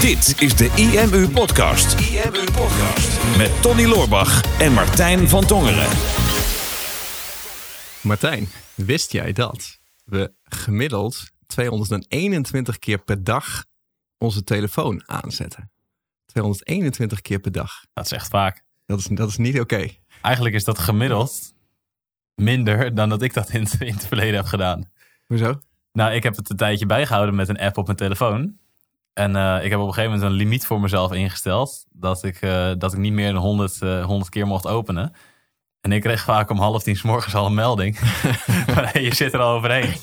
Dit is de IMU Podcast. IMU Podcast. Met Tony Loorbach en Martijn van Tongeren. Martijn, wist jij dat we gemiddeld 221 keer per dag onze telefoon aanzetten? 221 keer per dag. Dat is echt vaak. Dat is, dat is niet oké. Eigenlijk is dat gemiddeld minder dan dat ik dat in, in het verleden heb gedaan. Hoezo? Nou, ik heb het een tijdje bijgehouden met een app op mijn telefoon. En uh, ik heb op een gegeven moment een limiet voor mezelf ingesteld. Dat ik, uh, dat ik niet meer dan 100, uh, 100 keer mocht openen. En ik kreeg vaak om half tien s morgens al een melding. je zit er al overheen.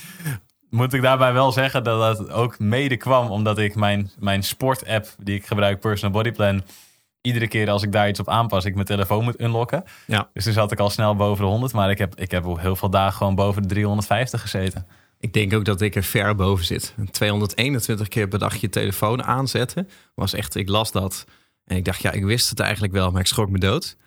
Moet ik daarbij wel zeggen dat dat ook mede kwam omdat ik mijn, mijn sportapp die ik gebruik, Personal Body Plan, iedere keer als ik daar iets op aanpas, ik mijn telefoon moet unlocken. Ja. Dus toen zat ik al snel boven de 100, maar ik heb, ik heb heel veel dagen gewoon boven de 350 gezeten. Ik denk ook dat ik er ver boven zit. 221 keer per dag je telefoon aanzetten was echt, ik las dat en ik dacht, ja, ik wist het eigenlijk wel, maar ik schrok me dood.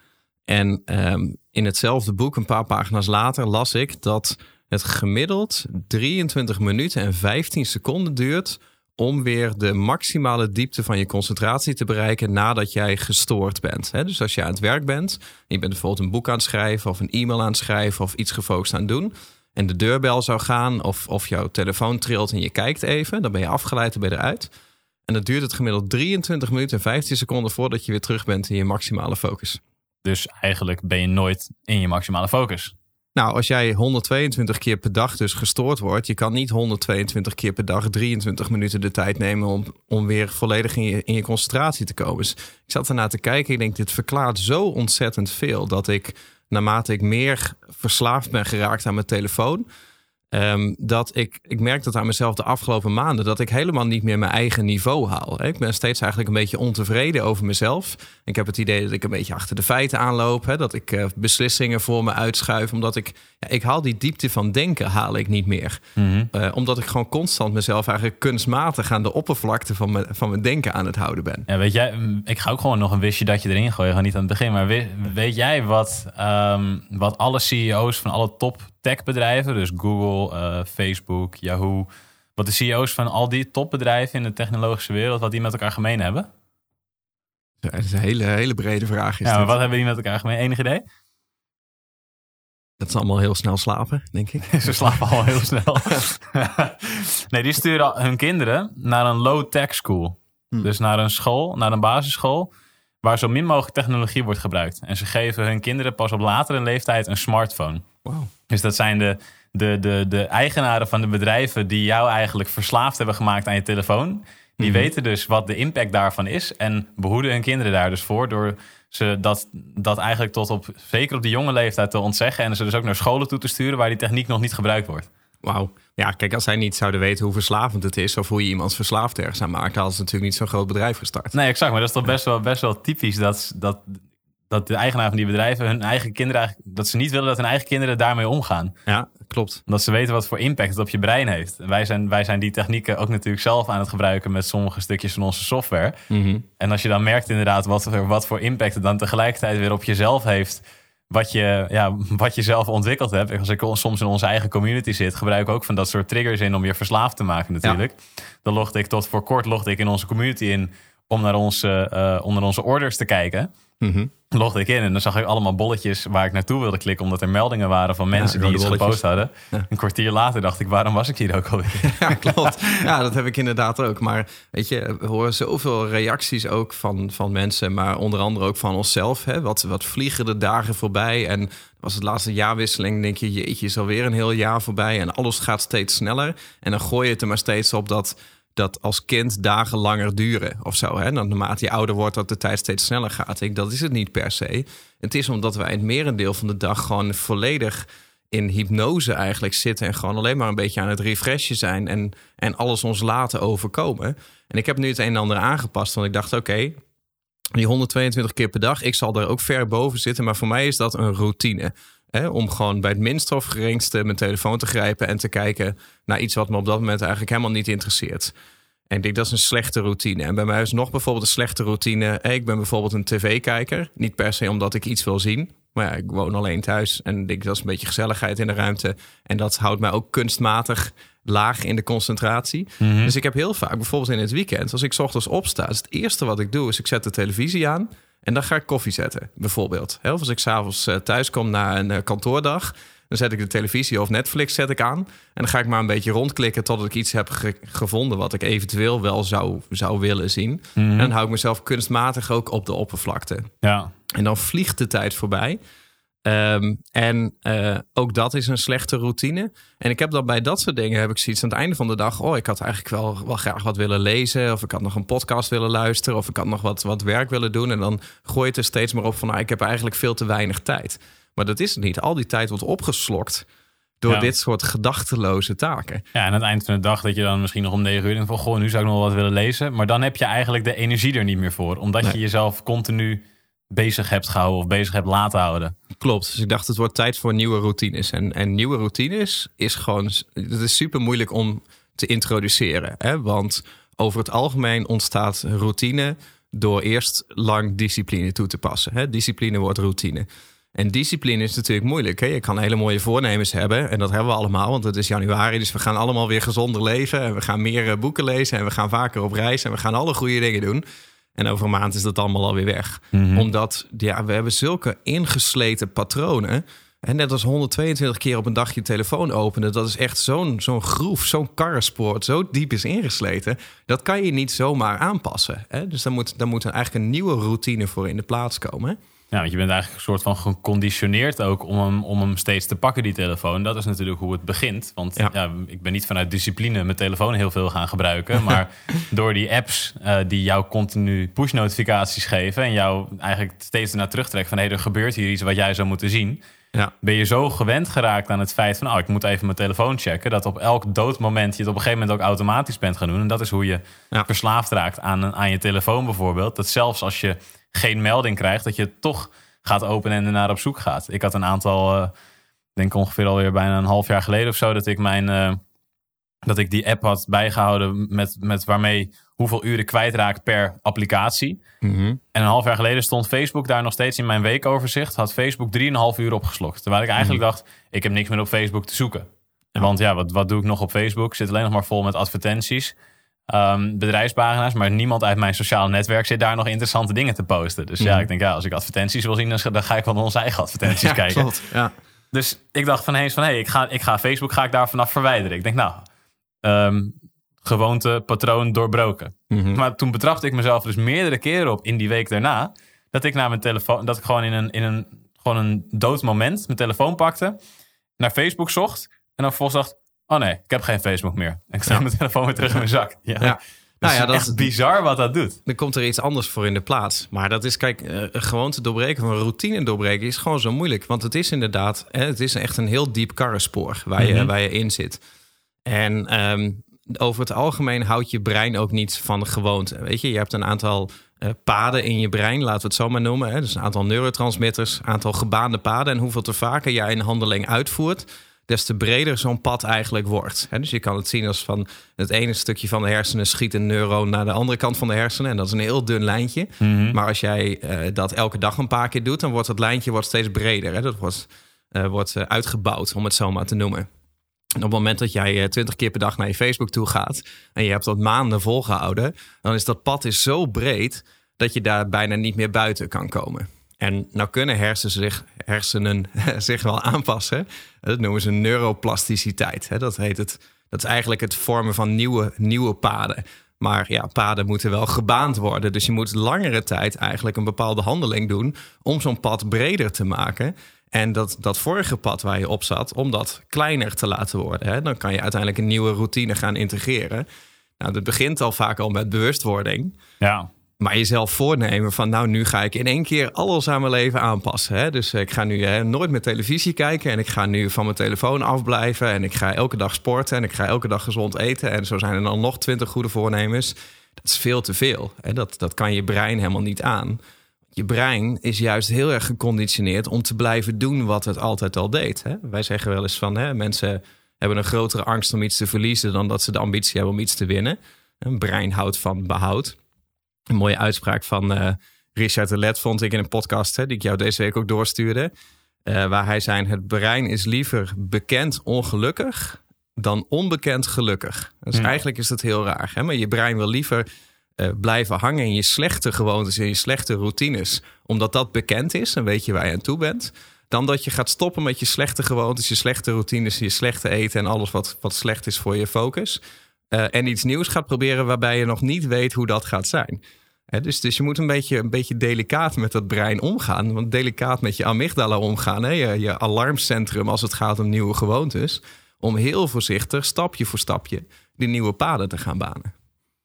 En um, in hetzelfde boek, een paar pagina's later, las ik dat het gemiddeld 23 minuten en 15 seconden duurt om weer de maximale diepte van je concentratie te bereiken nadat jij gestoord bent. Dus als je aan het werk bent, je bent bijvoorbeeld een boek aan het schrijven of een e-mail aan het schrijven of iets gefocust aan het doen. En de deurbel zou gaan of, of jouw telefoon trilt en je kijkt even, dan ben je afgeleid en ben je eruit. En dan duurt het gemiddeld 23 minuten en 15 seconden voordat je weer terug bent in je maximale focus. Dus eigenlijk ben je nooit in je maximale focus. Nou, als jij 122 keer per dag dus gestoord wordt, je kan niet 122 keer per dag 23 minuten de tijd nemen om, om weer volledig in je, in je concentratie te komen. Dus ik zat ernaar te kijken. Ik denk, dit verklaart zo ontzettend veel dat ik, naarmate ik meer verslaafd ben geraakt aan mijn telefoon, Um, dat ik, ik merk dat aan mezelf de afgelopen maanden dat ik helemaal niet meer mijn eigen niveau haal. Ik ben steeds eigenlijk een beetje ontevreden over mezelf. Ik heb het idee dat ik een beetje achter de feiten aanloop. Hè? Dat ik uh, beslissingen voor me uitschuif. Omdat ik, ja, ik haal die diepte van denken haal ik niet meer. Mm -hmm. uh, omdat ik gewoon constant mezelf eigenlijk kunstmatig aan de oppervlakte van mijn, van mijn denken aan het houden ben. Ja, weet jij, ik ga ook gewoon nog een wistje dat je erin gooien. Gewoon niet aan het begin. Maar weet, weet jij wat, um, wat alle CEO's van alle top techbedrijven, dus Google, uh, Facebook, Yahoo, wat de CEO's van al die topbedrijven in de technologische wereld, wat die met elkaar gemeen hebben? Dat is een hele, hele brede vraag. Is ja, maar dit. wat hebben die met elkaar gemeen? Enig idee? Dat ze allemaal heel snel slapen, denk ik. ze slapen al heel snel. nee, die sturen hun kinderen naar een low-tech school. Hm. Dus naar een school, naar een basisschool, waar zo min mogelijk technologie wordt gebruikt. En ze geven hun kinderen pas op latere leeftijd een smartphone. Wow. Dus dat zijn de, de, de, de eigenaren van de bedrijven die jou eigenlijk verslaafd hebben gemaakt aan je telefoon. Die Mhm. weten dus wat de impact daarvan is en behoeden hun kinderen daar dus voor door ze dat, dat eigenlijk tot op, zeker op die jonge leeftijd te ontzeggen en ze dus ook naar scholen toe te sturen waar die techniek nog niet gebruikt wordt. Wauw. Ja, kijk, als zij niet zouden weten hoe verslavend het is of hoe je iemand verslaafd ergens aan maakt, hadden ze natuurlijk niet zo'n groot bedrijf gestart. Nee, exact. Maar dat is toch best wel, best wel typisch dat, dat, dat de eigenaar van die bedrijven hun eigen kinderen, dat ze niet willen dat hun eigen kinderen daarmee omgaan. Ja, klopt. Omdat ze weten wat voor impact het op je brein heeft. En wij zijn, wij zijn die technieken ook natuurlijk zelf aan het gebruiken met sommige stukjes van onze software. Mm-hmm. En als je dan merkt inderdaad wat, wat voor impact het dan tegelijkertijd weer op jezelf heeft. Wat je, ja, wat je zelf ontwikkeld hebt. Als ik soms in onze eigen community zit, gebruik ik ook van dat soort triggers in om je verslaafd te maken natuurlijk. Ja. Dan logde ik tot voor kort logde ik in onze community in om naar onze, uh, om naar onze orders te kijken. Mm-hmm. Logde ik in en dan zag ik allemaal bolletjes waar ik naartoe wilde klikken, omdat er meldingen waren van mensen ja, die iets bolletjes. gepost hadden. Ja. Een kwartier later dacht ik, waarom was ik hier ook alweer? Ja, klopt. Ja, dat heb ik inderdaad ook. Maar weet je, we horen zoveel reacties ook van, van mensen, maar onder andere ook van onszelf. Hè? Wat, wat vliegen de dagen voorbij? En was het laatste jaarwisseling, denk je, jeetje, is alweer een heel jaar voorbij en alles gaat steeds sneller. En dan gooi je het er maar steeds op dat dat als kind dagen langer duren of zo. Hè? Dan naarmate je ouder wordt, dat de tijd steeds sneller gaat. Ik, dat is het niet per se. Het is omdat wij het merendeel van de dag gewoon volledig in hypnose eigenlijk zitten en gewoon alleen maar een beetje aan het refreshen zijn en, en alles ons laten overkomen. En ik heb nu het een en ander aangepast, want ik dacht, oké, die 122 keer per dag, ik zal er ook ver boven zitten, maar voor mij is dat een routine. Hè, om gewoon bij het minste of geringste mijn telefoon te grijpen en te kijken naar iets wat me op dat moment eigenlijk helemaal niet interesseert. En ik denk dat is een slechte routine. En bij mij is nog bijvoorbeeld een slechte routine. Ik ben bijvoorbeeld een tv-kijker. Niet per se omdat ik iets wil zien. Maar ja, ik woon alleen thuis. En ik denk dat is een beetje gezelligheid in de ruimte. En dat houdt mij ook kunstmatig laag in de concentratie. Mhm. Dus ik heb heel vaak, bijvoorbeeld in het weekend, als ik 's ochtends opsta, is het eerste wat ik doe, is ik zet de televisie aan en dan ga ik koffie zetten, bijvoorbeeld. Of als ik s'avonds uh, thuis kom na een eh, kantoordag, dan zet ik de televisie of Netflix zet ik aan. En dan ga ik maar een beetje rondklikken totdat ik iets heb ge- gevonden wat ik eventueel wel zou, zou willen zien. Mhm. En dan hou ik mezelf kunstmatig ook op de oppervlakte. Ja. En dan vliegt de tijd voorbij. Ehm, en eh, ook dat is een slechte routine. En ik heb dan bij dat soort dingen heb ik zoiets aan het einde van de dag. Oh, ik had eigenlijk wel, wel graag wat willen lezen. Of ik had nog een podcast willen luisteren. Of ik had nog wat, wat werk willen doen. En dan gooi je het er steeds maar op van. Nou, ik heb eigenlijk veel te weinig tijd. Maar dat is het niet. Al die tijd wordt opgeslokt door Ja. dit soort gedachteloze taken. ja, en aan het eind van de dag dat je dan misschien nog om negen uur denkt van... goh, nu zou ik nog wel wat willen lezen. Maar dan heb je eigenlijk de energie er niet meer voor. Omdat Nee. je jezelf continu bezig hebt gehouden of bezig hebt laten houden. Klopt. Dus ik dacht, het wordt tijd voor nieuwe routines. En, en nieuwe routines is gewoon... Het is super moeilijk om te introduceren. Hè? Want over het algemeen ontstaat routine... door eerst lang discipline toe te passen. Hè? Discipline wordt routine. En discipline is natuurlijk moeilijk. Je kan hele mooie voornemens hebben. En dat hebben we allemaal, want het is januari. Dus we gaan allemaal weer gezonder leven. En we gaan meer eh, boeken lezen. En we gaan vaker op reis. En we gaan alle goede dingen doen. En over een maand is dat allemaal alweer weg. Omdat ja, we hebben zulke ingesleten patronen. En net als 122 keer op een dag je telefoon openen. Dat is echt zo'n zo'n groef, zo'n karrespoort. Zo diep is ingesleten. Dat kan je niet zomaar aanpassen. Hè? Dus daar moet, daar moet eigenlijk een nieuwe routine voor in de plaats komen. Want je bent eigenlijk een soort van geconditioneerd ook om hem, om hem steeds te pakken, die telefoon. Dat is natuurlijk hoe het begint. Want Ja. ja. ik ben niet vanuit discipline mijn telefoon heel veel gaan gebruiken. Maar door die apps eh, die jou continu push-notificaties geven... en jou eigenlijk steeds ernaar terugtrekken van... hé, er gebeurt hier iets wat jij zou moeten zien... Ja. ben je zo gewend geraakt aan het feit van... oh, ik moet even mijn telefoon checken... dat op elk doodmoment je het op een gegeven moment ook automatisch bent gaan doen. En dat is hoe je Ja. verslaafd raakt aan, aan je telefoon bijvoorbeeld. Dat zelfs als je geen melding krijgt... dat je het toch gaat openen en ernaar op zoek gaat. Ik had een aantal, ik denk ongeveer alweer bijna een half jaar geleden of zo... dat ik, mijn, eh, dat ik die app had bijgehouden met, met waarmee hoeveel uren kwijtraak per applicatie... Mhm. En een half jaar geleden stond Facebook daar nog steeds in mijn weekoverzicht. Had Facebook 3,5 uur opgeslokt. Terwijl ik eigenlijk dacht, ik heb niks meer op Facebook te zoeken. Want ja, wat, wat doe ik nog op Facebook? Ik zit alleen nog maar vol met advertenties. Ehm, bedrijfspagina's, maar niemand uit mijn sociale netwerk zit daar nog interessante dingen te posten. Dus ja, ik denk, ja, als ik advertenties wil zien, dan, ga ik van onze eigen advertenties Ja, kijken. klopt. Ja. Dus ik dacht van eens van, hé, hey, ik, ga, ik ga Facebook ga ik daar vanaf verwijderen. Ik denk, nou, ehm, gewoonte, patroon doorbroken. Mhm. Maar toen betrapte ik mezelf dus meerdere keren op in die week daarna. Dat ik naar mijn telefoon, dat ik gewoon in een, in een, gewoon een dood moment mijn telefoon pakte. Naar Facebook zocht. En dan vervolgens dacht, oh nee, ik heb geen Facebook meer. Ik zet mijn telefoon weer terug in mijn zak. Ja. Ja. Nou ja, dat echt bizar wat dat doet. Dan komt er iets anders voor in de plaats. Maar dat is, kijk, eh, een gewoonte doorbreken een routine doorbreken is gewoon zo moeilijk. Want het is inderdaad, hè, het is echt een heel diep karrenspoor waar je, Mhm. waar je in zit. En ehm, over het algemeen houdt je brein ook niet van de gewoonte. Weet je, je hebt een aantal eh, paden in je brein, laten we het zo maar noemen. Hè? Dus een aantal neurotransmitters, een aantal gebaande paden. En hoeveel te vaker jij een handeling uitvoert, des te breder zo'n pad eigenlijk wordt. Dus je kan het zien als van het ene stukje van de hersenen schiet een neuron naar de andere kant van de hersenen. En dat is een heel dun lijntje. Maar als jij eh, dat elke dag een paar keer doet, dan wordt het lijntje wordt steeds breder. Dat wordt, eh, wordt eh, uitgebouwd, om het zo maar te noemen. En op het moment dat jij twintig keer per dag naar je Facebook toe gaat en je hebt dat maanden volgehouden, dan is dat pad is zo breed dat je daar bijna niet meer buiten kan komen. En nou kunnen hersenen zich, hersenen zich wel aanpassen. Dat noemen ze neuroplasticiteit. Dat heet het. Dat is eigenlijk het vormen van nieuwe, nieuwe paden. Maar ja, paden moeten wel gebaand worden. Dus je moet langere tijd eigenlijk een bepaalde handeling doen om zo'n pad breder te maken. En dat, dat vorige pad waar je op zat, om dat kleiner te laten worden. Dan kan je uiteindelijk een nieuwe routine gaan integreren. Nou, dat begint al vaak al met bewustwording. Ja, Maar jezelf voornemen van nou, nu ga ik in één keer alles aan mijn leven aanpassen. Hè? Dus ik ga nu nooit meer televisie kijken en ik ga nu van mijn telefoon afblijven. En ik ga elke dag sporten en ik ga elke dag gezond eten. En zo zijn er dan nog twintig goede voornemens. Dat is veel te veel. Hè? Dat, dat kan je brein helemaal niet aan. Je brein is juist heel erg geconditioneerd om te blijven doen wat het altijd al deed. Hè? Wij zeggen wel eens van hè, mensen hebben een grotere angst om iets te verliezen dan dat ze de ambitie hebben om iets te winnen. Een brein houdt van behoud. Een mooie uitspraak van eh, Richard de Let vond ik in een podcast hè, die ik jou deze week ook doorstuurde. eh, waar hij zei: Het brein is liever bekend ongelukkig dan onbekend gelukkig. Dus Hmm. eigenlijk is dat heel raar. Hè? Maar je brein wil liever eh, blijven hangen in je slechte gewoontes, in je slechte routines, omdat dat bekend is en weet je waar je aan toe bent. Dan dat je gaat stoppen met je slechte gewoontes, je slechte routines, je slechte eten en alles wat, wat slecht is voor je focus. Eh, en iets nieuws gaat proberen waarbij je nog niet weet hoe dat gaat zijn. Dus, dus je moet een beetje, een beetje delicaat met dat brein omgaan. Want delicaat met je amygdala omgaan, hè, je, je alarmcentrum als het gaat om nieuwe gewoontes. Om heel voorzichtig, stapje voor stapje, die nieuwe paden te gaan banen.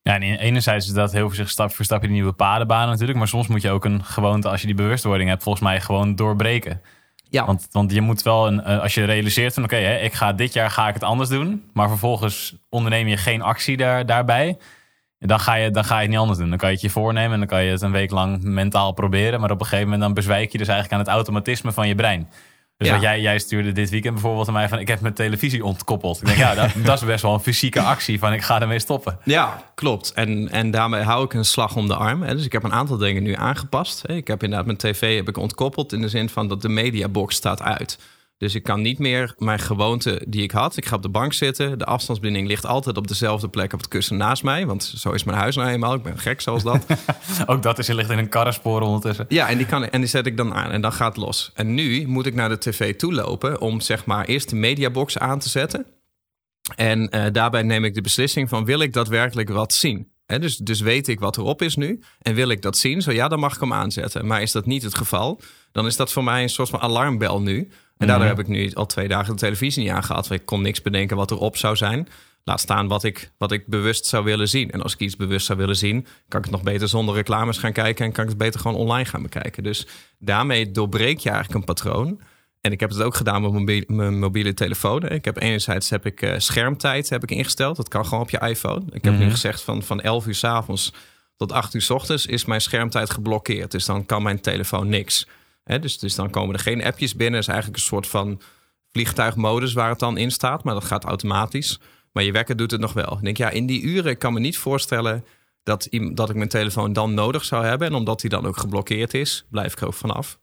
Ja, en enerzijds is dat heel voorzichtig stap voor stapje die nieuwe paden banen natuurlijk. Maar soms moet je ook een gewoonte, als je die bewustwording hebt, volgens mij gewoon doorbreken. Ja, Want, want je moet wel, een, eh, als je realiseert van oké, hè, ik ga dit jaar ga ik het anders doen. Maar vervolgens onderneem je geen actie daar, daarbij. Dan ga, je, dan ga je het niet anders doen. Dan kan je het je voornemen en dan kan je het een week lang mentaal proberen. Maar op een gegeven moment dan bezwijk je dus eigenlijk aan het automatisme van je brein. Dus Ja. wat jij, jij stuurde dit weekend bijvoorbeeld aan mij van ik heb mijn televisie ontkoppeld. Ik denk ja, dat, dat is best wel een fysieke actie van ik ga ermee stoppen. Ja, klopt. En, en daarmee hou ik een slag om de arm. Hè. Dus ik heb een aantal dingen nu aangepast. Hè. Ik heb inderdaad mijn tv heb ik ontkoppeld in de zin van dat de mediabox staat uit. Dus ik kan niet meer mijn gewoonte die ik had. Ik ga op de bank zitten. De afstandsbediening ligt altijd op dezelfde plek op het kussen naast mij. Want zo is mijn huis nou eenmaal. Ik ben gek zoals dat. Ook dat is, je ligt in een karrenspoor ondertussen. Ja, en die, kan, en die zet ik dan aan en dan gaat het los. En nu moet ik naar de tv toe lopen om zeg maar eerst de mediabox aan te zetten. En eh, daarbij neem ik de beslissing van wil ik daadwerkelijk wat zien? Dus, dus weet ik wat erop is nu en wil ik dat zien? Zo ja, dan mag ik hem aanzetten. Maar is dat niet het geval, dan is dat voor mij een soort van alarmbel nu. En daardoor heb ik nu al twee dagen de televisie niet aangehad. Want ik kon niks bedenken wat erop zou zijn. Laat staan wat ik, wat ik bewust zou willen zien. En als ik iets bewust zou willen zien, kan ik het nog beter zonder reclames gaan kijken. En kan ik het beter gewoon online gaan bekijken. Dus daarmee doorbreek je eigenlijk een patroon. En ik heb het ook gedaan met mobiele, mijn mobiele telefoon. Ik heb enerzijds heb ik eh, schermtijd heb ik ingesteld. Dat kan gewoon op je iPhone. Ik heb nu gezegd van, van 11 uur s avonds tot 8 uur s ochtends is mijn schermtijd geblokkeerd. Dus dan kan mijn telefoon niks. Dus, dus dan komen er geen appjes binnen. Het is eigenlijk een soort van vliegtuigmodus waar het dan in staat. Maar dat gaat automatisch. Maar je wekker doet het nog wel. Ik denk, ja, in die uren ik kan me niet voorstellen dat, dat ik mijn telefoon dan nodig zou hebben. En omdat die dan ook geblokkeerd is, blijf ik er ook vanaf.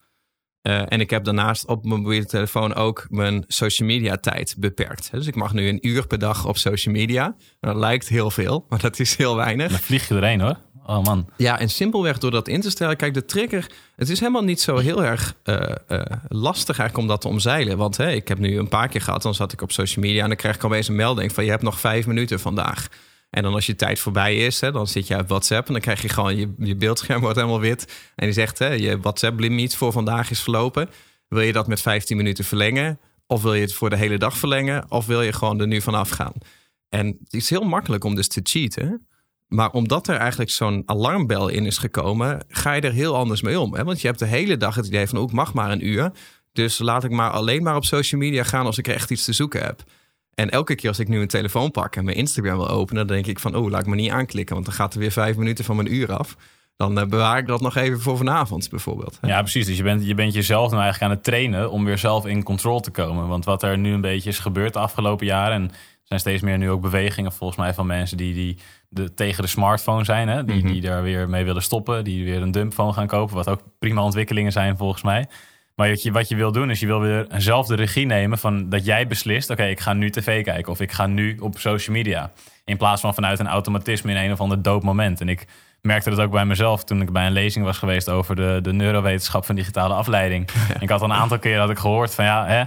Eh, en ik heb daarnaast op mijn mobiele telefoon ook mijn social media tijd beperkt. Dus ik mag nu een uur per dag op social media. Dat lijkt heel veel, maar dat is heel weinig. Dan vlieg je erheen hoor. Oh man. Ja, en simpelweg door dat in te stellen. Kijk, de trigger. Het is helemaal niet zo heel erg eh, eh, lastig eigenlijk om dat te omzeilen. Want hè, ik heb nu een paar keer gehad. Dan zat ik op social media en dan krijg ik alweer een melding van je hebt nog vijf minuten vandaag. En dan als je tijd voorbij is, hè, dan zit je op WhatsApp en dan krijg je gewoon je, je beeldscherm wordt helemaal wit. En die zegt, hè, je WhatsApp limiet voor vandaag is verlopen. Wil je dat met 15 minuten verlengen? Of wil je het voor de hele dag verlengen? Of wil je gewoon er nu vanaf gaan? En het is heel makkelijk om dus te cheaten. Maar omdat er eigenlijk zo'n alarmbel in is gekomen, ga je er heel anders mee om. Hè? Want je hebt de hele dag het idee van, ook mag maar een uur. Dus laat ik maar alleen maar op social media gaan als ik echt iets te zoeken heb. En elke keer als ik nu een telefoon pak en mijn Instagram wil openen, dan denk ik van, oh, laat ik me niet aanklikken, want dan gaat er weer vijf minuten van mijn uur af. Dan eh, bewaar ik dat nog even voor vanavond bijvoorbeeld. Ja, precies. Dus je bent, je bent jezelf nou eigenlijk aan het trainen om weer zelf in control te komen. Want wat er nu een beetje is gebeurd de afgelopen jaren... en zijn steeds meer nu ook bewegingen volgens mij van mensen die, die de, tegen de smartphone zijn. Hè? Die, die daar weer mee willen stoppen, die weer een dumpphone gaan kopen. Wat ook prima ontwikkelingen zijn volgens mij. Maar wat je, wat je wil doen is je wil weer zelf de regie nemen van dat jij beslist... oké, ik ga nu tv kijken of ik ga nu op social media. In plaats van vanuit een automatisme in een of ander dood moment. En ik merkte dat ook bij mezelf toen ik bij een lezing was geweest... over de, de neurowetenschap van digitale afleiding. Ik had al een aantal keer had ik gehoord van ja... Hè,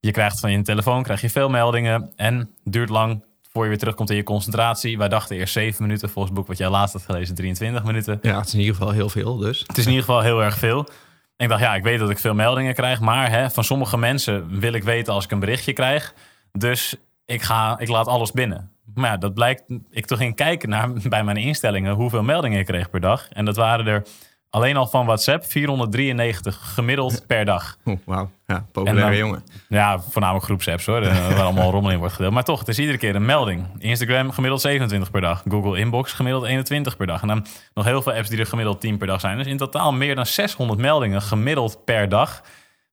je krijgt van je telefoon krijg je veel meldingen en het duurt lang voor je weer terugkomt in je concentratie. Wij dachten eerst 7 minuten, volgens het boek wat jij laatst had gelezen, 23 minuten. Ja, het is in ieder geval heel veel dus. Het is in ieder geval heel erg veel. En ik dacht, ja, ik weet dat ik veel meldingen krijg, maar hè, van sommige mensen wil ik weten als ik een berichtje krijg. Dus ik, ga, ik laat alles binnen. Maar ja, dat blijkt, ik toen ging kijken naar bij mijn instellingen hoeveel meldingen ik kreeg per dag. En dat waren er alleen al van WhatsApp 493 gemiddeld per dag. Oeh, Wauw, ja, populaire dan- jongen. Ja, voornamelijk groepsapps hoor, eh, waar allemaal rommel in wordt gedeeld. Maar toch, het is iedere keer een melding. Instagram gemiddeld 27 per dag. Google Inbox gemiddeld 21 per dag. En dan nog heel veel apps die er gemiddeld 10 per dag zijn. Dus in totaal meer dan 600 meldingen gemiddeld per dag.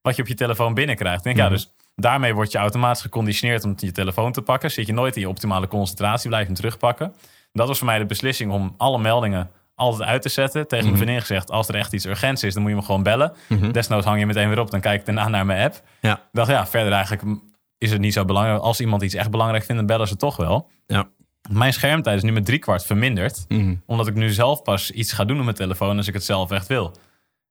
Wat je op je telefoon binnenkrijgt. Denk, ja, dus daarmee word je automatisch geconditioneerd om je telefoon te pakken. Zit je nooit in je optimale concentratie, blijf je hem terugpakken. Dat was voor mij de beslissing om alle meldingen altijd uit te zetten. Tegen mijn vriendin gezegd, als er echt iets urgents is, dan moet je me gewoon bellen. Desnoods hang je meteen weer op, dan kijk ik daarna naar mijn app. Ja. Ik dacht, ja, verder eigenlijk is het niet zo belangrijk. Als iemand iets echt belangrijk vindt, dan bellen ze toch wel. Ja. Mijn schermtijd is nu met driekwart verminderd. Mhm. Omdat ik nu zelf pas iets ga doen op mijn telefoon als ik het zelf echt wil.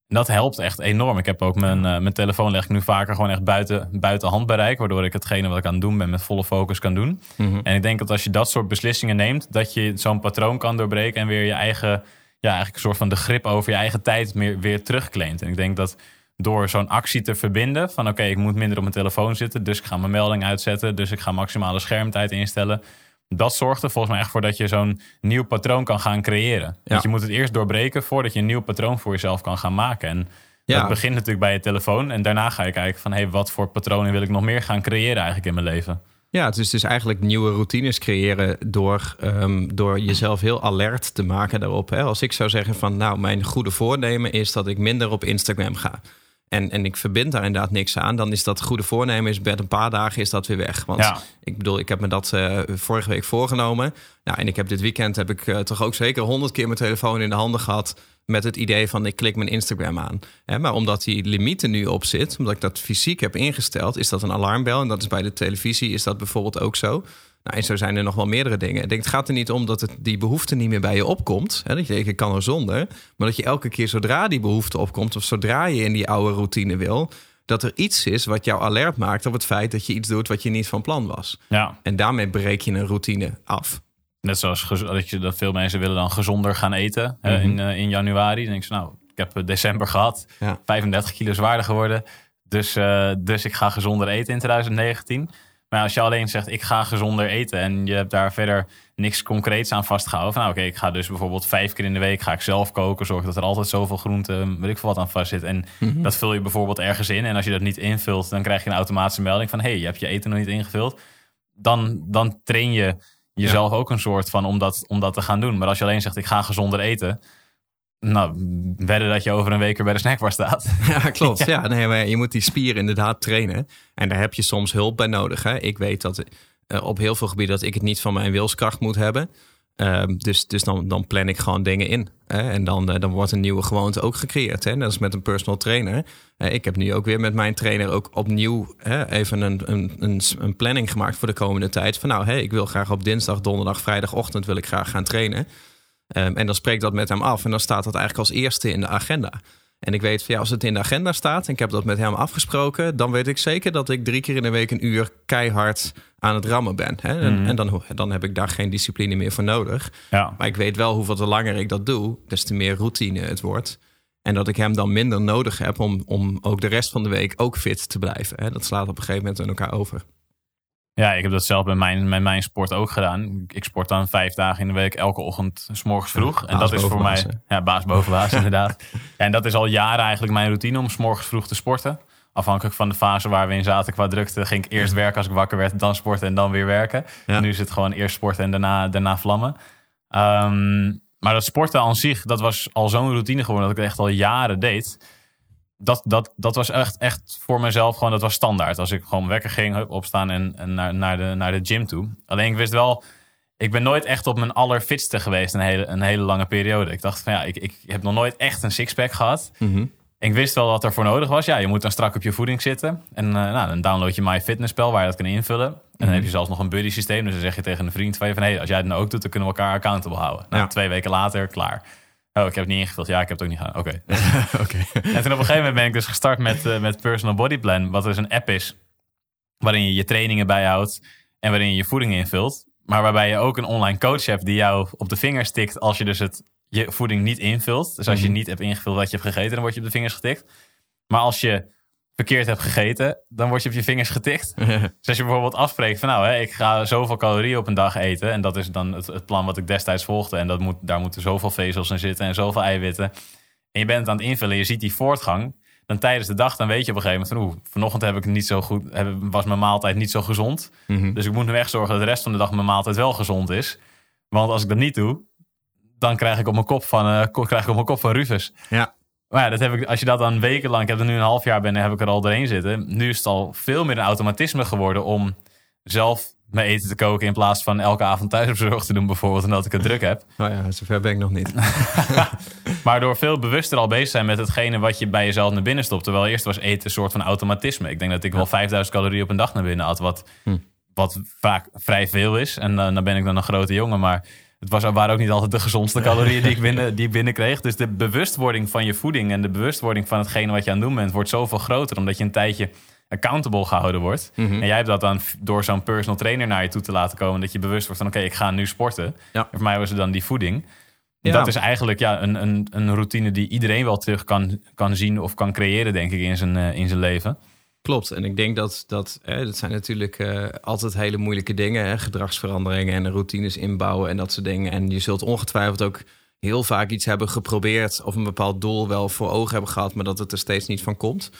Dat helpt echt enorm. Ik heb ook mijn, eh, mijn telefoon leg ik nu vaker gewoon echt buiten, buiten handbereik. Waardoor ik hetgene wat ik aan het doen ben met volle focus kan doen. Mhm. En ik denk dat als je dat soort beslissingen neemt, dat je zo'n patroon kan doorbreken en weer je eigen, ja, eigenlijk een soort van de grip over je eigen tijd meer, weer terugclaimt. En ik denk dat door zo'n actie te verbinden van oké, ik moet minder op mijn telefoon zitten, dus ik ga mijn melding uitzetten, dus ik ga maximale schermtijd instellen. Dat zorgt er volgens mij echt voor dat je zo'n nieuw patroon kan gaan creëren. Ja. Want je moet het eerst doorbreken voordat je een nieuw patroon voor jezelf kan gaan maken. En Ja. dat begint natuurlijk bij je telefoon. En daarna ga je kijken van hey, wat voor patronen wil ik nog meer gaan creëren eigenlijk in mijn leven. Ja, het is dus eigenlijk nieuwe routines creëren door, ehm, door jezelf heel alert te maken daarop. Hè. Als ik zou zeggen van nou, mijn goede voornemen is dat ik minder op Instagram ga. En, en ik verbind daar inderdaad niks aan, dan is dat goede voornemen is met een paar dagen is dat weer weg. Want Ja. ik bedoel, ik heb me dat eh, vorige week voorgenomen. Nou, en ik heb dit weekend heb ik eh, toch ook zeker honderd keer mijn telefoon in de handen gehad. Met het idee van ik klik mijn Instagram aan. Hè, maar omdat die limiet er nu op zit, omdat ik dat fysiek heb ingesteld, is dat een alarmbel. En dat is bij de televisie is dat bijvoorbeeld ook zo. Nou, en zo zijn er nog wel meerdere dingen. Ik denk, het gaat er niet om dat het, die behoefte niet meer bij je opkomt. Hè, dat je denkt, ik kan er zonder. Maar dat je elke keer zodra die behoefte opkomt... of zodra je in die oude routine wil... dat er iets is wat jou alert maakt op het feit dat je iets doet... wat je niet van plan was. Ja, En daarmee breek je een routine af. Net zoals dat, je, dat veel mensen willen dan gezonder gaan eten Mhm. in, eh, in januari. Dan denk ik, nou, ik heb eh, december gehad, Ja. 35 kilo zwaarder geworden. Dus, eh, dus ik ga gezonder eten in 2019. Maar als je alleen zegt, ik ga gezonder eten en je hebt daar verder niks concreets aan vastgehouden. Van, nou, oké, ik ga dus bijvoorbeeld vijf keer in de week ga ik zelf koken. Zorg dat er altijd zoveel groente, weet ik veel wat aan vast zit. En Mhm. dat vul je bijvoorbeeld ergens in. En als je dat niet invult, dan krijg je een automatische melding van, hé, hey, je hebt je eten nog niet ingevuld. Dan, dan train je jezelf ook een soort van om dat, om dat te gaan doen. Maar als je alleen zegt, ik ga gezonder eten. Nou, wedden dat je over een week weer bij de snackbar staat. Ja, klopt. Ja. nee, maar je moet die spier inderdaad trainen. En daar heb je soms hulp bij nodig. Hè? Ik weet dat eh, op heel veel gebieden dat ik het niet van mijn wilskracht moet hebben. Ehm, dus dus dan, dan plan ik gewoon dingen in. Hè? En dan, eh, dan wordt een nieuwe gewoonte ook gecreëerd. Hè? Net als met een personal trainer. Eh, ik heb nu ook weer met mijn trainer ook opnieuw hè, even een, een, een, een planning gemaakt voor de komende tijd. Van nou, hey, ik wil graag op dinsdag, donderdag, vrijdagochtend wil ik graag gaan trainen. Ehm, en dan spreek dat met hem af. En dan staat dat eigenlijk als eerste in de agenda. En ik weet ja, als het in de agenda staat en ik heb dat met hem afgesproken, dan weet ik zeker dat ik drie keer in de week een uur keihard aan het rammen ben. Hè? En, Mhm. en dan, dan heb ik daar geen discipline meer voor nodig. Ja, Maar ik weet wel hoeveel te langer ik dat doe, des te meer routine het wordt. En dat ik hem dan minder nodig heb om, om ook de rest van de week ook fit te blijven. Hè? Dat slaat op een gegeven moment in elkaar over. Ja ik heb dat zelf bij mijn, met mijn sport ook gedaan. Ik sport dan vijf dagen in de week, elke ochtend, s morgens vroeg. Ja, en dat is voor mij, baas, ja, baas boven baas inderdaad. En dat is al jaren eigenlijk mijn routine om s morgens vroeg te sporten. Afhankelijk van de fase waar we in zaten qua drukte, ging ik eerst werken als ik wakker werd, dan sporten en dan weer werken. Ja. Nu is het gewoon eerst sporten en daarna, daarna vlammen. Ehm, maar dat sporten aan zich, dat was al zo'n routine geworden dat ik het echt al jaren deed. Dat, dat, dat was echt, echt voor mezelf gewoon, dat was standaard. Als ik gewoon wekker ging, hup, opstaan en, en naar, naar, de, naar de gym toe. Alleen ik wist wel, ik ben nooit echt op mijn allerfitste geweest een hele, een hele lange periode. Ik dacht van ja, ik, ik heb nog nooit echt een sixpack gehad. Ik wist wel wat er voor nodig was. Ja, je moet dan strak op je voeding zitten. En eh, nou, dan download je MyFitnessPal waar je dat kan invullen. En dan heb je zelfs nog een buddy systeem. Dus dan zeg je tegen een vriend van je van... Hey, als jij het nou ook doet, dan kunnen we elkaar accountable houden. Nou, Ja. twee weken later, klaar. Oh, ik heb het niet ingevuld. Ja, ik heb het ook niet gedaan. Oké. Oké. En toen op een gegeven moment ben ik dus gestart met, eh, met Personal Body Plan. Wat dus een app is waarin je je trainingen bijhoudt en waarin je je voeding invult. Maar waarbij je ook een online coach hebt die jou op de vingers tikt als je dus het, je voeding niet invult. Dus als je Mhm. niet hebt ingevuld wat je hebt gegeten, dan word je op de vingers getikt. Maar als je verkeerd hebt gegeten, dan word je op je vingers getikt. Dus als je bijvoorbeeld afspreekt van nou, hè, ik ga zoveel calorieën op een dag eten. En dat is dan het, het plan wat ik destijds volgde. En dat moet, daar moeten zoveel vezels in zitten en zoveel eiwitten. En je bent het aan het invullen, je ziet die voortgang. Dan tijdens de dag, dan weet je op een gegeven moment van... oeh, vanochtend heb ik het niet zo goed, heb, was mijn maaltijd niet zo gezond. Mhm. Dus ik moet nu echt zorgen dat de rest van de dag mijn maaltijd wel gezond is. Want als ik dat niet doe, dan krijg ik op mijn kop van, eh, krijg ik op mijn kop van Rufus. Ja. Maar ja, dat heb ik, als je dat dan wekenlang, ik heb er nu een half jaar ben, heb ik er al doorheen zitten. Nu is het al veel meer een automatisme geworden om zelf mijn eten te koken in plaats van elke avond thuisbezorgd te doen bijvoorbeeld, omdat ik het druk heb. Nou ja, zover ben ik nog niet. Maar door veel bewuster al bezig zijn met hetgene wat je bij jezelf naar binnen stopt. Terwijl eerst was eten een soort van automatisme. Ik denk dat ik wel 5000 calorieën op een dag naar binnen had. Wat, Hm. wat vaak vrij veel is. En eh, dan ben ik dan een grote jongen. Maar het was, waren ook niet altijd de gezondste calorieën die ik, binnen, die ik binnenkreeg. Dus de bewustwording van je voeding en de bewustwording van hetgene wat je aan het doen bent, wordt zoveel groter. Omdat je een tijdje accountable gehouden wordt. Mhm. En jij hebt dat dan door zo'n personal trainer naar je toe te laten komen. Dat je bewust wordt van oké, ik ga nu sporten. Ja. En voor mij was het dan die voeding. Ja. Dat is eigenlijk ja, een, een, een routine die iedereen wel terug kan, kan zien of kan creëren, denk ik, in zijn, eh, in zijn leven. Klopt. En ik denk dat dat, hè, dat zijn natuurlijk eh, altijd hele moeilijke dingen. Hè? Gedragsveranderingen en routines inbouwen en dat soort dingen. En je zult ongetwijfeld ook heel vaak iets hebben geprobeerd of een bepaald doel wel voor ogen hebben gehad, maar dat het er steeds niet van komt.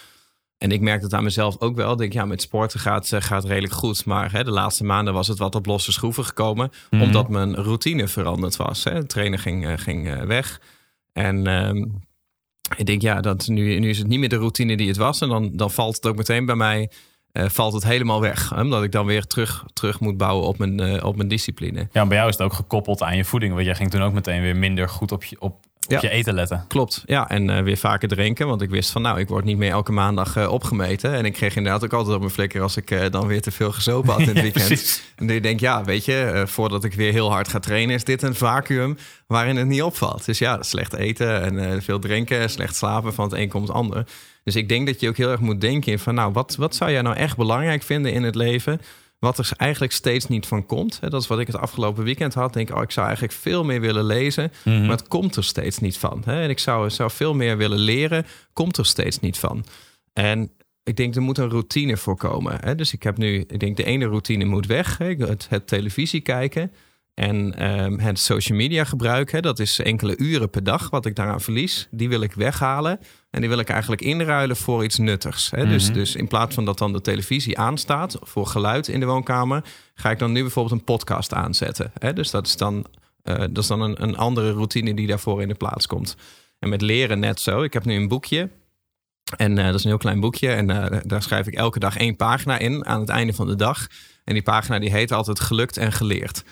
En ik merk het aan mezelf ook wel. Ik denk, ja, met sporten gaat, eh, gaat redelijk goed. Maar hè, de laatste maanden was het wat op losse schroeven gekomen. Mhm. Omdat mijn routine veranderd was. Hè. De trainer ging, eh, ging weg. En ehm, ik denk, ja, dat nu, nu is het niet meer de routine die het was. En dan, dan valt het ook meteen bij mij, eh, valt het helemaal weg. Omdat ik dan weer terug, terug moet bouwen op mijn, eh, op mijn discipline. Ja, bij jou is het ook gekoppeld aan je voeding. Want jij ging toen ook meteen weer minder goed op je, op, op je eten letten. Klopt, ja. En eh, weer vaker drinken. Want ik wist van, nou, ik word niet meer elke maandag eh, opgemeten. En ik kreeg inderdaad ook altijd op mijn flikker als ik eh, dan weer te veel gezopen had in het Ja, weekend. precies. En dan denk ja, weet je, voordat ik weer heel hard ga trainen, is dit een vacuüm waarin het niet opvalt. Dus ja, slecht eten en veel drinken, slecht slapen, van het een komt het ander. Dus ik denk dat je ook heel erg moet denken in van, nou, wat, wat zou jij nou echt belangrijk vinden in het leven? Wat er eigenlijk steeds niet van komt. Dat is wat ik het afgelopen weekend had. Denk, ik, oh, ik zou eigenlijk veel meer willen lezen. Mhm. Maar het komt er steeds niet van. En ik zou, zou veel meer willen leren. Komt er steeds niet van. En ik denk, er moet een routine voor komen. Dus ik heb nu, ik denk, de ene routine moet weg. Het, het televisie kijken. En ehm, het social media gebruiken. Dat is enkele uren per dag wat ik daaraan verlies. Die wil ik weghalen. En die wil ik eigenlijk inruilen voor iets nuttigs. Hè? dus, Mhm. dus in plaats van dat dan de televisie aanstaat voor geluid in de woonkamer, ga ik dan nu bijvoorbeeld een podcast aanzetten. Hè? Dus dat is dan, eh, dat is dan een, een andere routine die daarvoor in de plaats komt. En met leren net zo. Ik heb nu een boekje. En eh, dat is een heel klein boekje. En eh, daar schrijf ik elke dag één pagina in aan het einde van de dag. En die pagina die heet altijd gelukt en geleerd.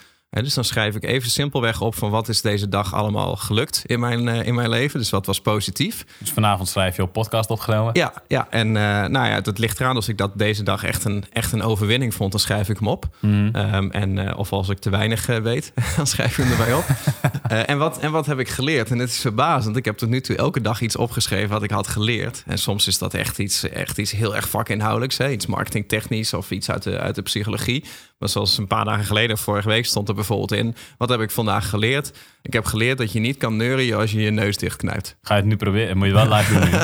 Dus dan schrijf ik even simpelweg op van wat is deze dag allemaal gelukt in mijn, eh, in mijn leven. Dus wat was positief. Dus vanavond schrijf je op podcast opgenomen. Ja, ja en eh, nou ja, dat ligt eraan. Als ik dat deze dag echt een, echt een overwinning vond, dan schrijf ik hem op. Mhm. Ehm, en, eh, of als ik te weinig weet, dan schrijf ik hem erbij op. En, wat, en wat heb ik geleerd? En het is verbazend. Ik heb tot nu toe elke dag iets opgeschreven wat ik had geleerd. En soms is dat echt iets, echt iets heel erg vakinhoudelijks. Hè? Iets marketingtechnisch of iets uit de, uit de psychologie. Maar zoals een paar dagen geleden, vorige week, stond er bijvoorbeeld in... wat heb ik vandaag geleerd? Ik heb geleerd dat je niet kan neurien als je je neus dichtknijpt. Ga je het nu proberen? Moet je wel live doen nu.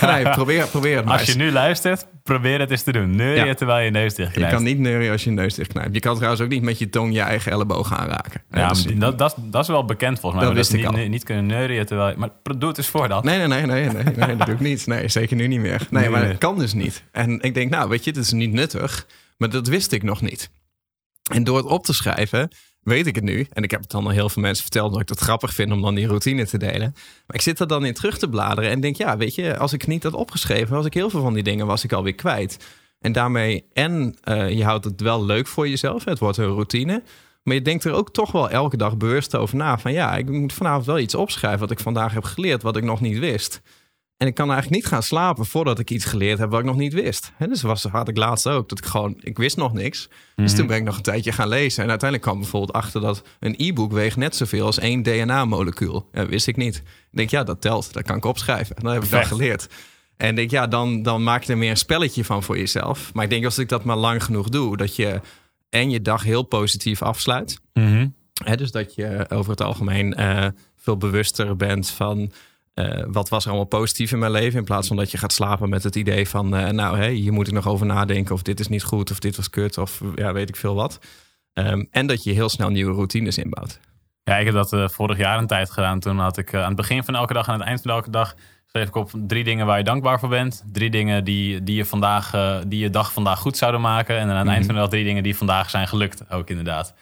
Nee, probeer, probeer het maar Als je nu luistert, probeer het eens te doen. Neur je Ja. terwijl je neus Je dichtknijpt. kan niet neurien als je je neus dichtknijpt. Je kan trouwens ook niet met je tong je eigen elleboog aanraken. Ja, maar dat, dat, dat is wel bekend volgens mij. Dat wist ik niet, al. niet- kunnen neurien terwijl... je- Maar doe het eens voor dan. Nee, nee, nee, nee, nee, nee, dat doe ik niet. Nee, zeker nu niet meer. Nee, Nee, maar dat kan dus niet. En ik denk, nou, weet je, het is niet nuttig. Maar dat wist ik nog niet. En door het op te schrijven, weet ik het nu. En ik heb het dan al heel veel mensen verteld, omdat ik het grappig vind om dan die routine te delen. Maar ik zit er dan in terug te bladeren en denk, ja, weet je, als ik niet had opgeschreven, was ik heel veel van die dingen was ik alweer kwijt. En daarmee, en eh, je houdt het wel leuk voor jezelf, het wordt een routine. Maar je denkt er ook toch wel elke dag bewust over na. Van ja, ik moet vanavond wel iets opschrijven wat ik vandaag heb geleerd, wat ik nog niet wist. En ik kan eigenlijk niet gaan slapen voordat ik iets geleerd heb wat ik nog niet wist. Dus was, had ik laatst ook dat ik gewoon, ik wist nog niks. Dus toen ben ik nog een tijdje gaan lezen. En uiteindelijk kwam bijvoorbeeld achter dat een e-book weegt net zoveel als één DNA-molecuul. Ja, wist ik niet. Ik denk, ja, dat telt. Dat kan ik opschrijven. En dat heb ik dan Perfect. geleerd. En ik denk, ja, dan, dan maak je er meer een spelletje van voor jezelf. Maar ik denk als ik dat maar lang genoeg doe, dat je en je dag heel positief afsluit. Mhm. Dus dat je over het algemeen eh, veel bewuster bent van eh, wat was er allemaal positief in mijn leven. In plaats van dat je gaat slapen met het idee van, eh, nou, hier moet ik nog over nadenken. Of dit is niet goed, of dit was kut, of ja, weet ik veel wat. Ehm, en dat je heel snel nieuwe routines inbouwt. Ja, ik heb dat eh, vorig jaar een tijd gedaan. Toen had ik aan het begin van elke dag en aan het eind van elke dag... schreef ik op drie dingen waar je dankbaar voor bent. Drie dingen die, die, je, vandaag, die je dag vandaag goed zouden maken. En dan aan het eind van de dag drie dingen die vandaag zijn gelukt. Ook inderdaad.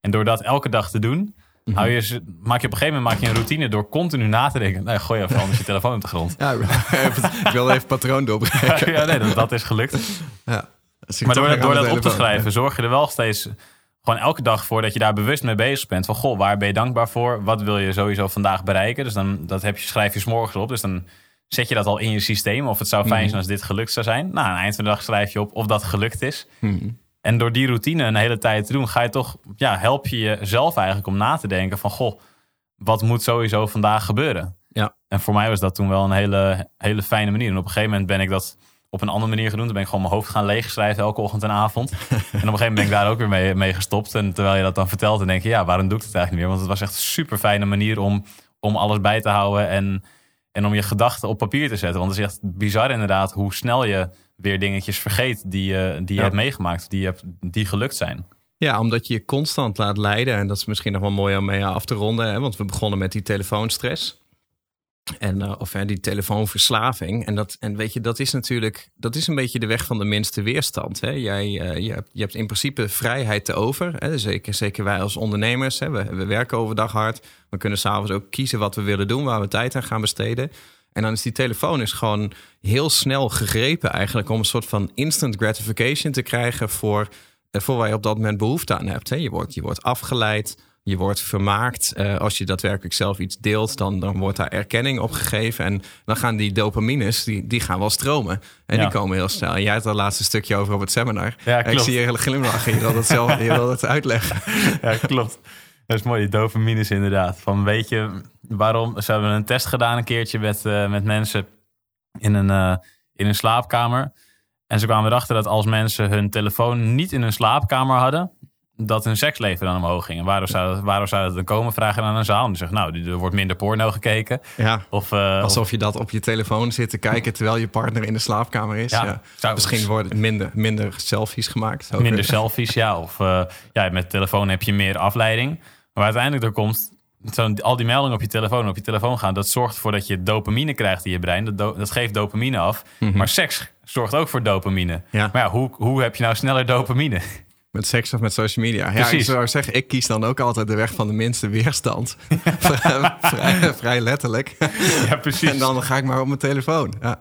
En door dat elke dag te doen... Hou je, ze- maak je op een gegeven moment maak je een routine door continu na te denken. Nee, gooi even anders je telefoon op de grond. Ja, ik wil even patroon doorbreken. ja, nee, dat, dat is gelukt. Ja. Maar door, door dat op te schrijven, zorg je er wel steeds gewoon elke dag voordat je daar bewust mee bezig bent. Van goh, waar ben je dankbaar voor? Wat wil je sowieso vandaag bereiken? Dus dan dat heb je, schrijf je s'morgens op. Dus dan zet je dat al in je systeem. Of het zou fijn zijn als dit gelukt zou zijn. Nou, aan het eind van de dag schrijf je op of dat gelukt is. En door die routine een hele tijd te doen, ga je toch, ja, help je jezelf eigenlijk om na te denken van goh, wat moet sowieso vandaag gebeuren? Ja. En voor mij was dat toen wel een hele, hele fijne manier. En op een gegeven moment ben ik dat op een andere manier gedaan. Dan ben ik gewoon mijn hoofd gaan leegschrijven elke ochtend en avond. en op een gegeven moment ben ik daar ook weer mee, mee gestopt. En terwijl je dat dan vertelt, dan denk je, ja, waarom doe ik het eigenlijk niet meer? Want het was echt een super fijne manier om, om alles bij te houden en, en om je gedachten op papier te zetten. Want het is echt bizar inderdaad hoe snel je weer dingetjes vergeet die, je die je Ja. hebt meegemaakt, die, je hebt, die gelukt zijn. Ja, omdat je je constant laat leiden. En dat is misschien nog wel mooi om mee af te ronden. Hè? Want we begonnen met die telefoonstress. En, eh, of hè, die telefoonverslaving. En, dat, en weet je, dat is natuurlijk dat is een beetje de weg van de minste weerstand. Hè? Jij, eh, je, hebt, je hebt in principe vrijheid te over. Hè? Zeker, zeker wij als ondernemers. Hè? We, we werken overdag hard. We kunnen s'avonds ook kiezen wat we willen doen, waar we tijd aan gaan besteden. En dan is die telefoon is gewoon heel snel gegrepen eigenlijk om een soort van instant gratification te krijgen voor, eh, voor waar je op dat moment behoefte aan hebt. Hè? Je, wordt, je wordt afgeleid, je wordt vermaakt. Eh, als je daadwerkelijk zelf iets deelt, dan, dan wordt daar erkenning op gegeven. En dan gaan die dopamines, die, die gaan wel stromen. En Ja. die komen heel snel. En jij had het laatste stukje over op het seminar. Ja, ik zie je glimlachen. Je wil het zelf je wil het uitleggen. Ja, klopt. Dat is mooi, die dopamines inderdaad. Van weet je waarom? Ze hebben een test gedaan een keertje met, eh, met mensen in een, eh, in een slaapkamer. En ze kwamen erachter dat als mensen hun telefoon niet in hun slaapkamer hadden, dat hun seksleven dan omhoog ging. En waarom zou, waarom zou dat dan komen? Vragen aan een zaal. En die zegt, nou, er wordt minder porno gekeken. Ja, Of, eh, of- alsof je dat op je telefoon zit te kijken terwijl je partner in de slaapkamer is. Ja, Ja. zou- Misschien worden minder, minder selfies gemaakt. Minder weer. selfies, ja. Of eh, ja, met telefoon heb je meer afleiding. Maar uiteindelijk er komt zo'n, al die meldingen op je telefoon, op je telefoon gaan, dat zorgt ervoor dat je dopamine krijgt in je brein. Dat, do- dat geeft dopamine af. Maar seks zorgt ook voor dopamine. Mhm. Ja. Maar ja, hoe, hoe heb je nou sneller dopamine? Met seks of met social media. Ja, ik Precies. zou zeggen, ik kies dan ook altijd de weg van de minste weerstand. vrij, vrij, vrij letterlijk. ja, precies. En dan ga ik maar op mijn telefoon. Ja.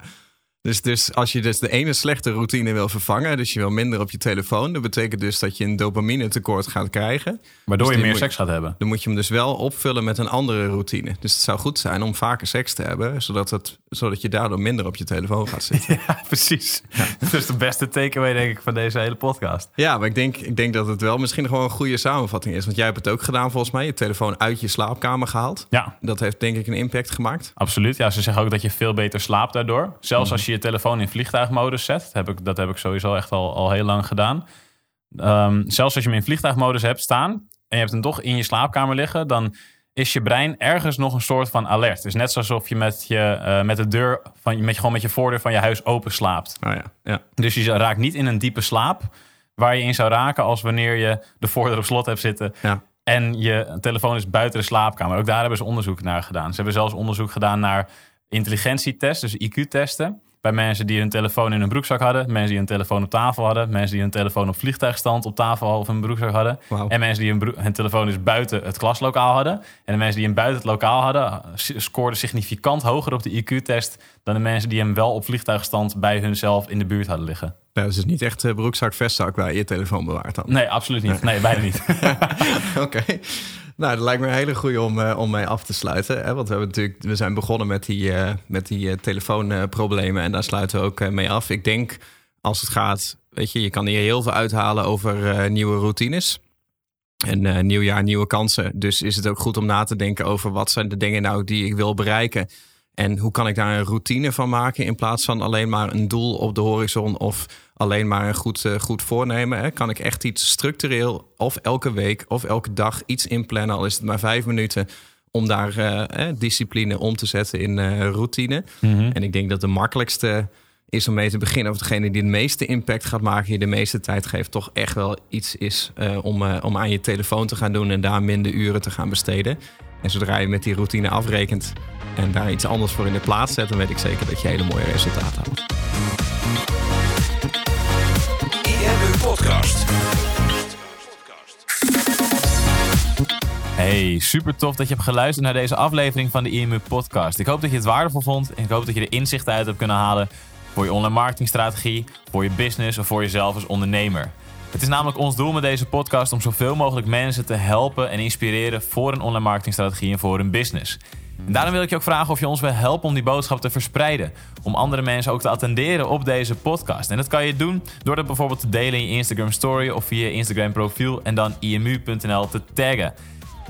Dus, dus als je dus de ene slechte routine wil vervangen, dus je wil minder op je telefoon, dat betekent dus dat je een dopamine tekort gaat krijgen. Waardoor Dus je meer seks gaat hebben. Dan moet je hem dus wel opvullen met een andere routine. Dus het zou goed zijn om vaker seks te hebben, zodat, het, zodat je daardoor minder op je telefoon gaat zitten. Ja, precies. Dat is de beste takeaway, denk ik, van deze hele podcast. Ja, maar ik denk, ik denk dat het wel misschien gewoon een goede samenvatting is. Want jij hebt het ook gedaan volgens mij. Je telefoon uit je slaapkamer gehaald. Ja, Dat heeft denk ik een impact gemaakt. Absoluut. Ja, ze zeggen ook dat je veel beter slaapt daardoor. Zelfs als je je telefoon in vliegtuigmodus zet. Heb ik, dat heb ik sowieso echt al, al heel lang gedaan. Ehm, zelfs als je hem in vliegtuigmodus hebt staan... en je hebt hem toch in je slaapkamer liggen... dan is je brein ergens nog een soort van alert. Het is net alsof je met, je, eh, met de deur... Van, met, gewoon met je voordeur van je huis open slaapt. Oh ja, ja. Dus je raakt niet in een diepe slaap... waar je in zou raken als wanneer je de voordeur op slot hebt zitten... ja. en je telefoon is buiten de slaapkamer. Ook daar hebben ze onderzoek naar gedaan. Ze hebben zelfs onderzoek gedaan naar intelligentietests, dus IQ-testen. Bij mensen die hun telefoon in hun broekzak hadden. Mensen die hun telefoon op tafel hadden. Mensen die hun telefoon op vliegtuigstand op tafel of in hun broekzak hadden. En mensen die hun, telefoon dus buiten het klaslokaal hadden. En de mensen die hem buiten het lokaal hadden... scoorden significant hoger op de IQ-test... dan de mensen die hem wel op vliegtuigstand bij hunzelf in de buurt hadden liggen. Nou, dus het is niet echt eh, broekzak, vestzak waar je je telefoon bewaart dan. Nee, absoluut niet. Nee, bijna niet. Oké. Nou, dat lijkt me een hele goede om, eh, om mee af te sluiten. Hè? Want we, hebben natuurlijk, we zijn begonnen met die, eh, met die eh, telefoonproblemen. en daar sluiten we ook mee af. Ik denk, als het gaat... Weet je, je kan hier heel veel uithalen over nieuwe routines. En nieuw jaar, nieuwe kansen. Dus is het ook goed om na te denken over... wat zijn de dingen nou die ik wil bereiken... En hoe kan ik daar een routine van maken in plaats van alleen maar een doel op de horizon of alleen maar een goed, eh, goed voornemen? Hè? Kan ik echt iets structureel of elke week of elke dag iets inplannen, al is het maar vijf minuten, om daar eh, eh, discipline om te zetten in eh, routine? En ik denk dat de makkelijkste is om mee te beginnen, of degene die het meeste impact gaat maken, je de meeste tijd geeft, toch echt wel iets is om, om aan je telefoon te gaan doen en daar minder uren te gaan besteden. En zodra je met die routine afrekent en daar iets anders voor in de plaats zet, dan weet ik zeker dat je hele mooie resultaten haalt. IMU Podcast. Hey, super tof dat je hebt geluisterd naar deze aflevering van de IMU Podcast. Ik hoop dat je het waardevol vond en ik hoop dat je er inzichten uit hebt kunnen halen voor je online marketingstrategie, voor je business of voor jezelf als ondernemer. Het is namelijk ons doel met deze podcast om zoveel mogelijk mensen te helpen en inspireren voor een online marketingstrategie en voor hun business. En daarom wil ik je ook vragen of je ons wil helpen om die boodschap te verspreiden. Om andere mensen ook te attenderen op deze podcast. En dat kan je doen door dat bijvoorbeeld te delen in je Instagram story of via je Instagram profiel en dan imu.nl te taggen.